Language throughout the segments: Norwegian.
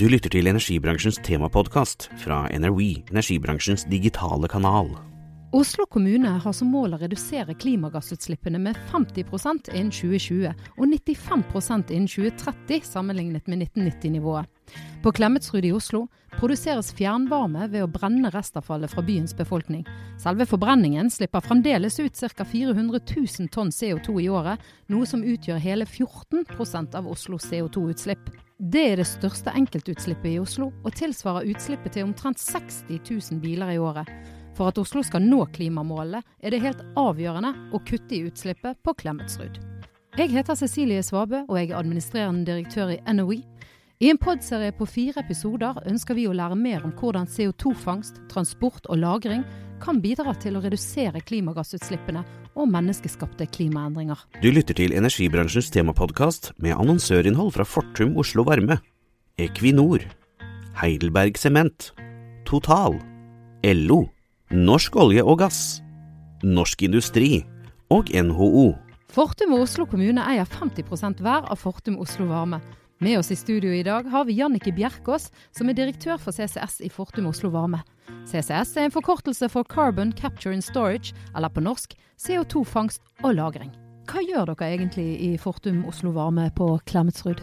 Du lytter til energibransjens temapodkast fra NRW, energibransjens digitale kanal. Oslo kommune har som mål å redusere klimagassutslippene med 50% innen 2020 og 95% innen 2030 sammenlignet med 1990-nivået. På Klemetsrud i Oslo produseres fjernvarme ved å brenne restavfallet fra byens befolkning. Selve forbrenningen slipper fremdeles ut ca. 400 000 tonn CO2 i året, noe som utgjør hele 14% av Oslos CO2-utslipp. Det er det største enkeltutslippet i Oslo, og tilsvarer utslippet til omtrent 60 000 biler i året. For at Oslo skal nå klimamålene, er det helt avgjørende å kutte i utslippet på Klemetsrud. Jeg heter Cecilie Svabø, og jeg er administrerende direktør i NOE. I en podserie på fire episoder ønsker vi å lære mer om hvordan CO2-fangst, transport og lagring kan bidra til å redusere klimagassutslippene og menneskeskapte klimaendringer. Du lytter til energibransjens temapodkast med annonsørinnhold fra Fortum Oslo Varme, Equinor, Heidelberg Sement, Total, LO, Norsk olje og gass, Norsk Industri og NHO. Fortum og Oslo kommune eier 50% hver av Fortum Oslo Varme. Med oss i studio i dag har vi Jannike Bjerkås, som er direktør for CCS i Fortum Oslo Varme. CCS er en forkortelse for Carbon Capture and Storage, eller på norsk CO2-fangst og -lagring. Hva gjør dere egentlig i Fortum Oslo Varme på Klemetsrud?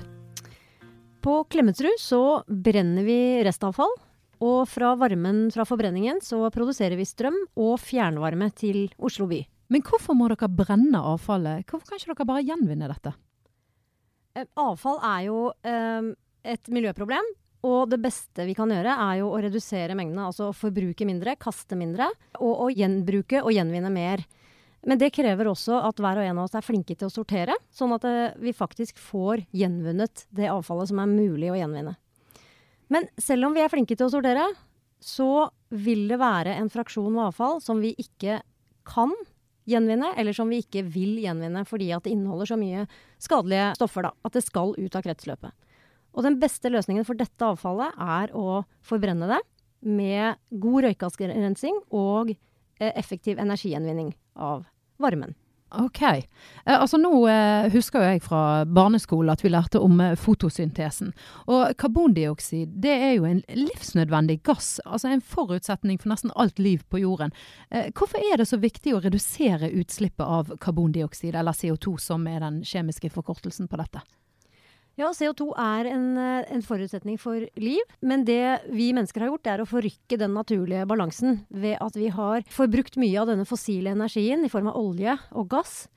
På Klemetsrud så brenner vi restavfall. Og fra varmen fra forbrenningen så produserer vi strøm og fjernvarme til Oslo by. Men hvorfor må dere brenne avfallet? Hvorfor kan ikke dere bare gjenvinne dette? Eh, avfall er jo eh, et miljøproblem. Og det beste vi kan gjøre, er jo å redusere mengdene. Altså forbruke mindre, kaste mindre. Og å gjenbruke og gjenvinne mer. Men det krever også at hver og en av oss er flinke til å sortere. Sånn at eh, vi faktisk får gjenvunnet det avfallet som er mulig å gjenvinne. Men selv om vi er flinke til å sortere, så vil det være en fraksjon med avfall som vi ikke kan gjenvinne, eller som vi ikke vil gjenvinne fordi at det inneholder så mye skadelige stoffer da, at det skal ut av kretsløpet. Og den beste løsningen for dette avfallet er å forbrenne det med god røykgassrensing og eh, effektiv energigjenvinning av varmen. Ok. Eh, altså Nå eh, husker jo jeg fra barneskolen at vi lærte om eh, fotosyntesen. Og karbondioksid det er jo en livsnødvendig gass. Altså en forutsetning for nesten alt liv på jorden. Hvorfor er det så viktig å redusere utslippet av karbondioksid, eller CO2 som er den kjemiske forkortelsen på dette? Ja, CO2 er en, eh, en, forutsetning for liv. Men det vi mennesker har gjort, er å forrykke den naturlige balansen ved at vi har forbrukt mye av denne fossile energien i form av olje og gass,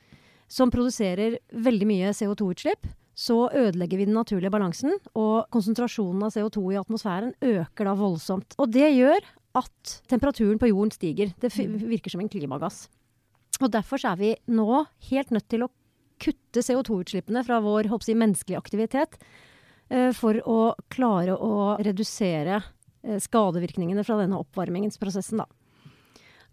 som produserer veldig mye CO2-utslipp. Så ødelegger vi den naturlige balansen, og konsentrasjonen av CO2 i atmosfæren øker da voldsomt. Og det gjør at temperaturen på jorden stiger. Det virker som en klimagass. Og derfor er vi nå helt nødt til å kutte CO2-utslippene fra vår si, menneskelige aktivitet eh, for å klare å redusere eh, skadevirkningene fra denne oppvarmingsprosessen, da.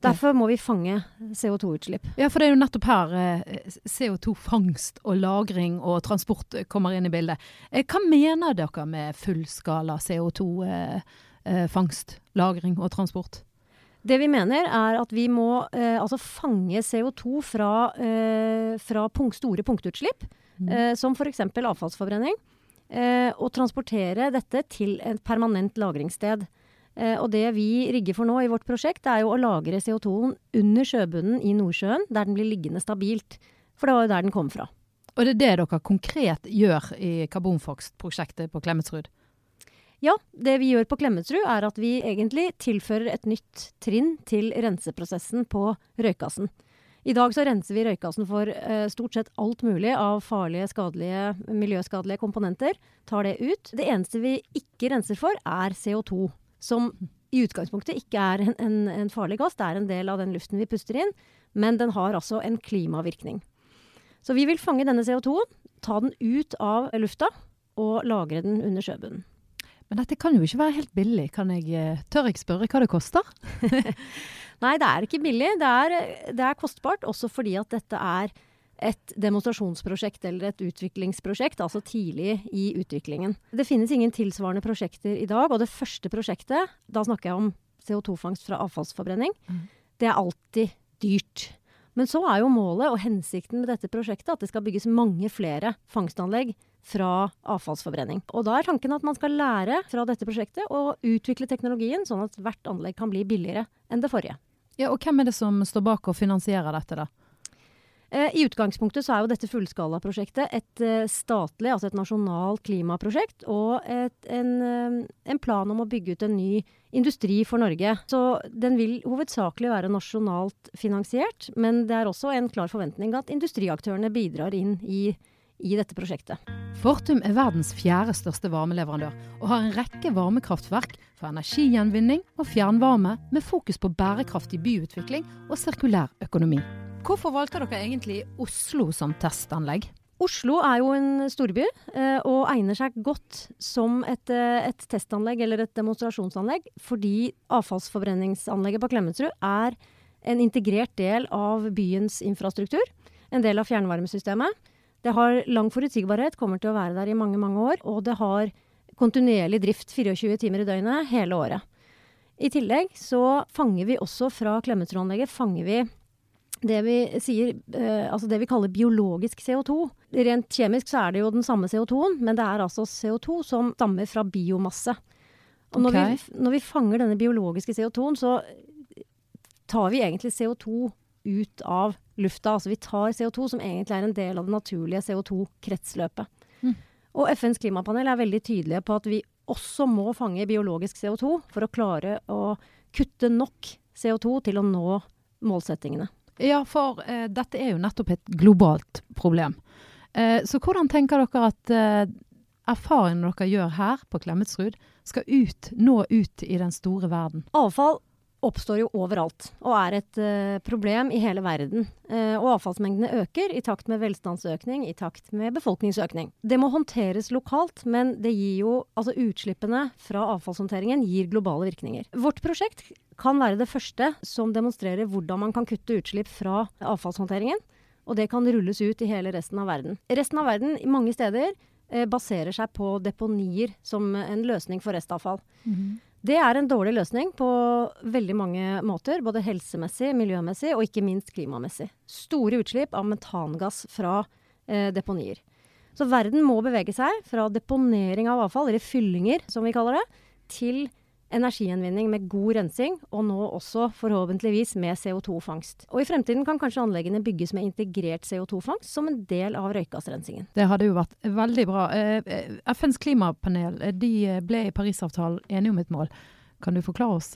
Derfor må vi fange CO2-utslipp. Ja, for det er jo nettopp her eh, CO2-fangst og -lagring og transport kommer inn i bildet. Hva mener dere med fullskala CO2-fangst, eh, eh, lagring og transport? Det vi mener, er at vi må eh, altså fange CO2 fra, eh, fra punkt, store punktutslipp, mm. eh, som f.eks. avfallsforbrenning, eh, og transportere dette til et permanent lagringssted. Eh, og det vi rigger for nå i vårt prosjekt, er jo å lagre CO2-en under sjøbunnen i Nordsjøen, der den blir liggende stabilt. For det var jo der den kom fra. Og det er det dere konkret gjør i karbonfangstprosjektet på Klemetsrud? Ja, det vi gjør på Klemetsrud er at vi egentlig tilfører et nytt trinn til renseprosessen på røykassen. I dag så renser vi røykassen for eh, stort sett alt mulig av farlige, skadelige, miljøskadelige komponenter. Tar det ut. Det eneste vi ikke renser for, er CO2. Som i utgangspunktet ikke er en, en, en farlig gass. Det er en del av den luften vi puster inn. Men den har altså en klimavirkning. Så vi vil fange denne CO2-en, ta den ut av lufta og lagre den under sjøbunnen. Men dette kan jo ikke være helt billig. Kan jeg, eh, tør jeg spørre hva det koster? Nei, det er ikke billig. Det er, det er kostbart, også fordi at dette er et demonstrasjonsprosjekt eller et utviklingsprosjekt, altså tidlig i utviklingen. Det finnes ingen tilsvarende prosjekter i dag, og det første prosjektet, da snakker jeg om CO2-fangst fra avfallsforbrenning, mm. det er alltid dyrt. Men så er jo målet og hensikten med dette prosjektet at det skal bygges mange flere fangstanlegg fra avfallsforbrenning. Og da er tanken at man skal lære fra dette prosjektet og utvikle teknologien sånn at hvert anlegg kan bli billigere enn det forrige. Ja, Og hvem er det som står bak og finansierer dette, da? Eh, I utgangspunktet så er jo dette fullskalaprosjektet et eh, statlig, altså et nasjonalt klimaprosjekt, og et, en, eh, en, plan om å bygge ut en ny industri for Norge. Så den vil hovedsakelig være nasjonalt finansiert, men det er også en klar forventning at industriaktørene bidrar inn i, i dette prosjektet. Fortum er verdens fjerde største varmeleverandør, og har en rekke varmekraftverk for energigjenvinning og fjernvarme, med fokus på bærekraftig byutvikling og sirkulær økonomi. Hvorfor valgte dere egentlig Oslo som testanlegg? Oslo er jo en storby eh, og egner seg godt som et, eh, et, testanlegg eller et demonstrasjonsanlegg, fordi avfallsforbrenningsanlegget på Klemetsrud er en integrert del av byens infrastruktur. En del av fjernvarmesystemet. Det har lang forutsigbarhet, kommer til å være der i mange, mange år. Og det har kontinuerlig drift 24 timer i døgnet hele året. I tillegg så fanger vi også fra Klemetsrud-anlegget fanger vi det vi sier, eh, altså det vi kaller biologisk CO2. Rent kjemisk så er det jo den samme CO2-en, men det er altså CO2 som stammer fra biomasse. Og når, okay. vi, når vi fanger denne biologiske CO2-en, så tar vi egentlig CO2 ut av lufta. Altså vi tar CO2 som egentlig er en del av det naturlige CO2-kretsløpet. Mm. Og FNs klimapanel er veldig tydelige på at vi også må fange biologisk CO2 for å klare å kutte nok CO2 til å nå målsettingene. Ja, for eh, dette er jo nettopp et globalt problem. Eh, så hvordan tenker dere at eh, erfaringene dere gjør her på Klemetsrud, skal ut, nå ut i den store verden? Avfall oppstår jo overalt, og er et uh, problem i hele verden. Uh, og avfallsmengdene øker i takt med velstandsøkning, i takt med befolkningsøkning. Det må håndteres lokalt, men det gir jo Altså utslippene fra avfallshåndteringen gir globale virkninger. Vårt prosjekt kan være det første som demonstrerer hvordan man kan kutte utslipp fra avfallshåndteringen. Og det kan rulles ut i hele resten av verden. Resten av verden, mange steder, uh, baserer seg på deponier som en løsning for restavfall. Mm -hmm. Det er en dårlig løsning på veldig mange måter. Både helsemessig, miljømessig og ikke minst klimamessig. Store utslipp av metangass fra eh, deponier. Så verden må bevege seg fra deponering av avfall, eller fyllinger som vi kaller det, til energigjenvinning med god rensing, og nå også forhåpentligvis med CO2-fangst. Og i fremtiden kan kanskje anleggene bygges med integrert CO2-fangst som en del av røykgassrensingen. Det hadde jo vært veldig bra. Eh, eh, FNs klimapanel eh, de ble i Parisavtalen enige om et mål. Kan du forklare oss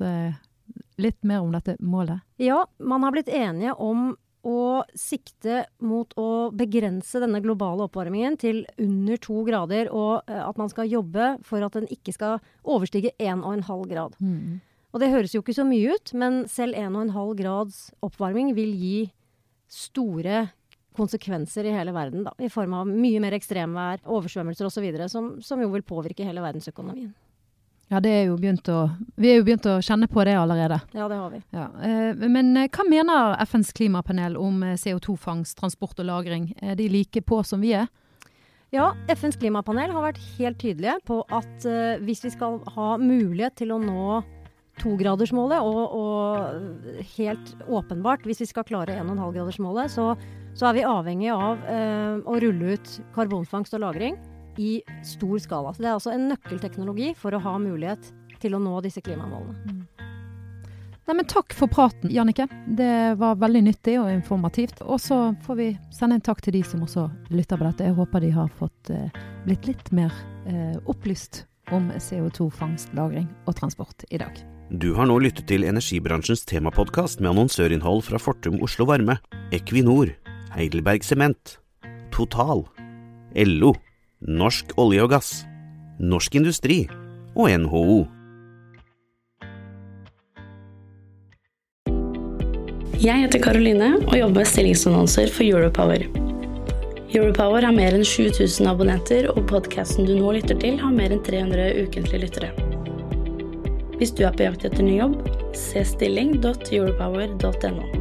litt mer om dette målet? Ja, man har blitt enige om å sikte mot å begrense denne globale oppvarmingen til under to grader, og uh, at man skal jobbe for at den ikke skal overstige 1,5 grad. Mm. Og det høres jo ikke så mye ut, men selv 1,5 grads oppvarming vil gi store konsekvenser i hele verden, da, i form av mye mer ekstremvær, oversvømmelser osv., som, som jo vil påvirke hele verdensøkonomien. Ja, det er å, vi er jo begynt å kjenne på det allerede. Ja, det har vi. Ja, eh, men eh, hva mener FNs klimapanel om eh, CO2-fangst, transport og lagring? Er de like på som vi er? Ja, FNs klimapanel har vært helt tydelige på at hvis vi skal ha mulighet til å nå togradersmålet, og, og helt åpenbart hvis vi skal klare 1,5-gradersmålet, så, så, er vi avhengig av eh, å rulle ut karbonfangst og -lagring i stor skala. Så det er altså en nøkkelteknologi for å ha mulighet til å nå disse klimamålene. Mm. Nei, men takk for praten, Jannike. Det var veldig nyttig og informativt. Og så får vi sende en takk til de som også lytter på dette. Jeg håper de har fått eh, blitt litt mer eh, opplyst om CO2-fangst, lagring og transport i dag. Du har nå lyttet til energibransjens temapodkast med annonsørinnhold fra Fortum Oslo Varme, Equinor, Heidelberg Sement, Total, LO Norsk olje og gass, Norsk Industri og NHO. Jeg heter Karoline og jobber med stillingsannonser for Europower. Europower har mer enn 7000 abonnenter, og podkasten du nå lytter til, har mer enn 300 ukentlige lyttere. Hvis du er på jakt etter ny jobb, se stilling.europower.no.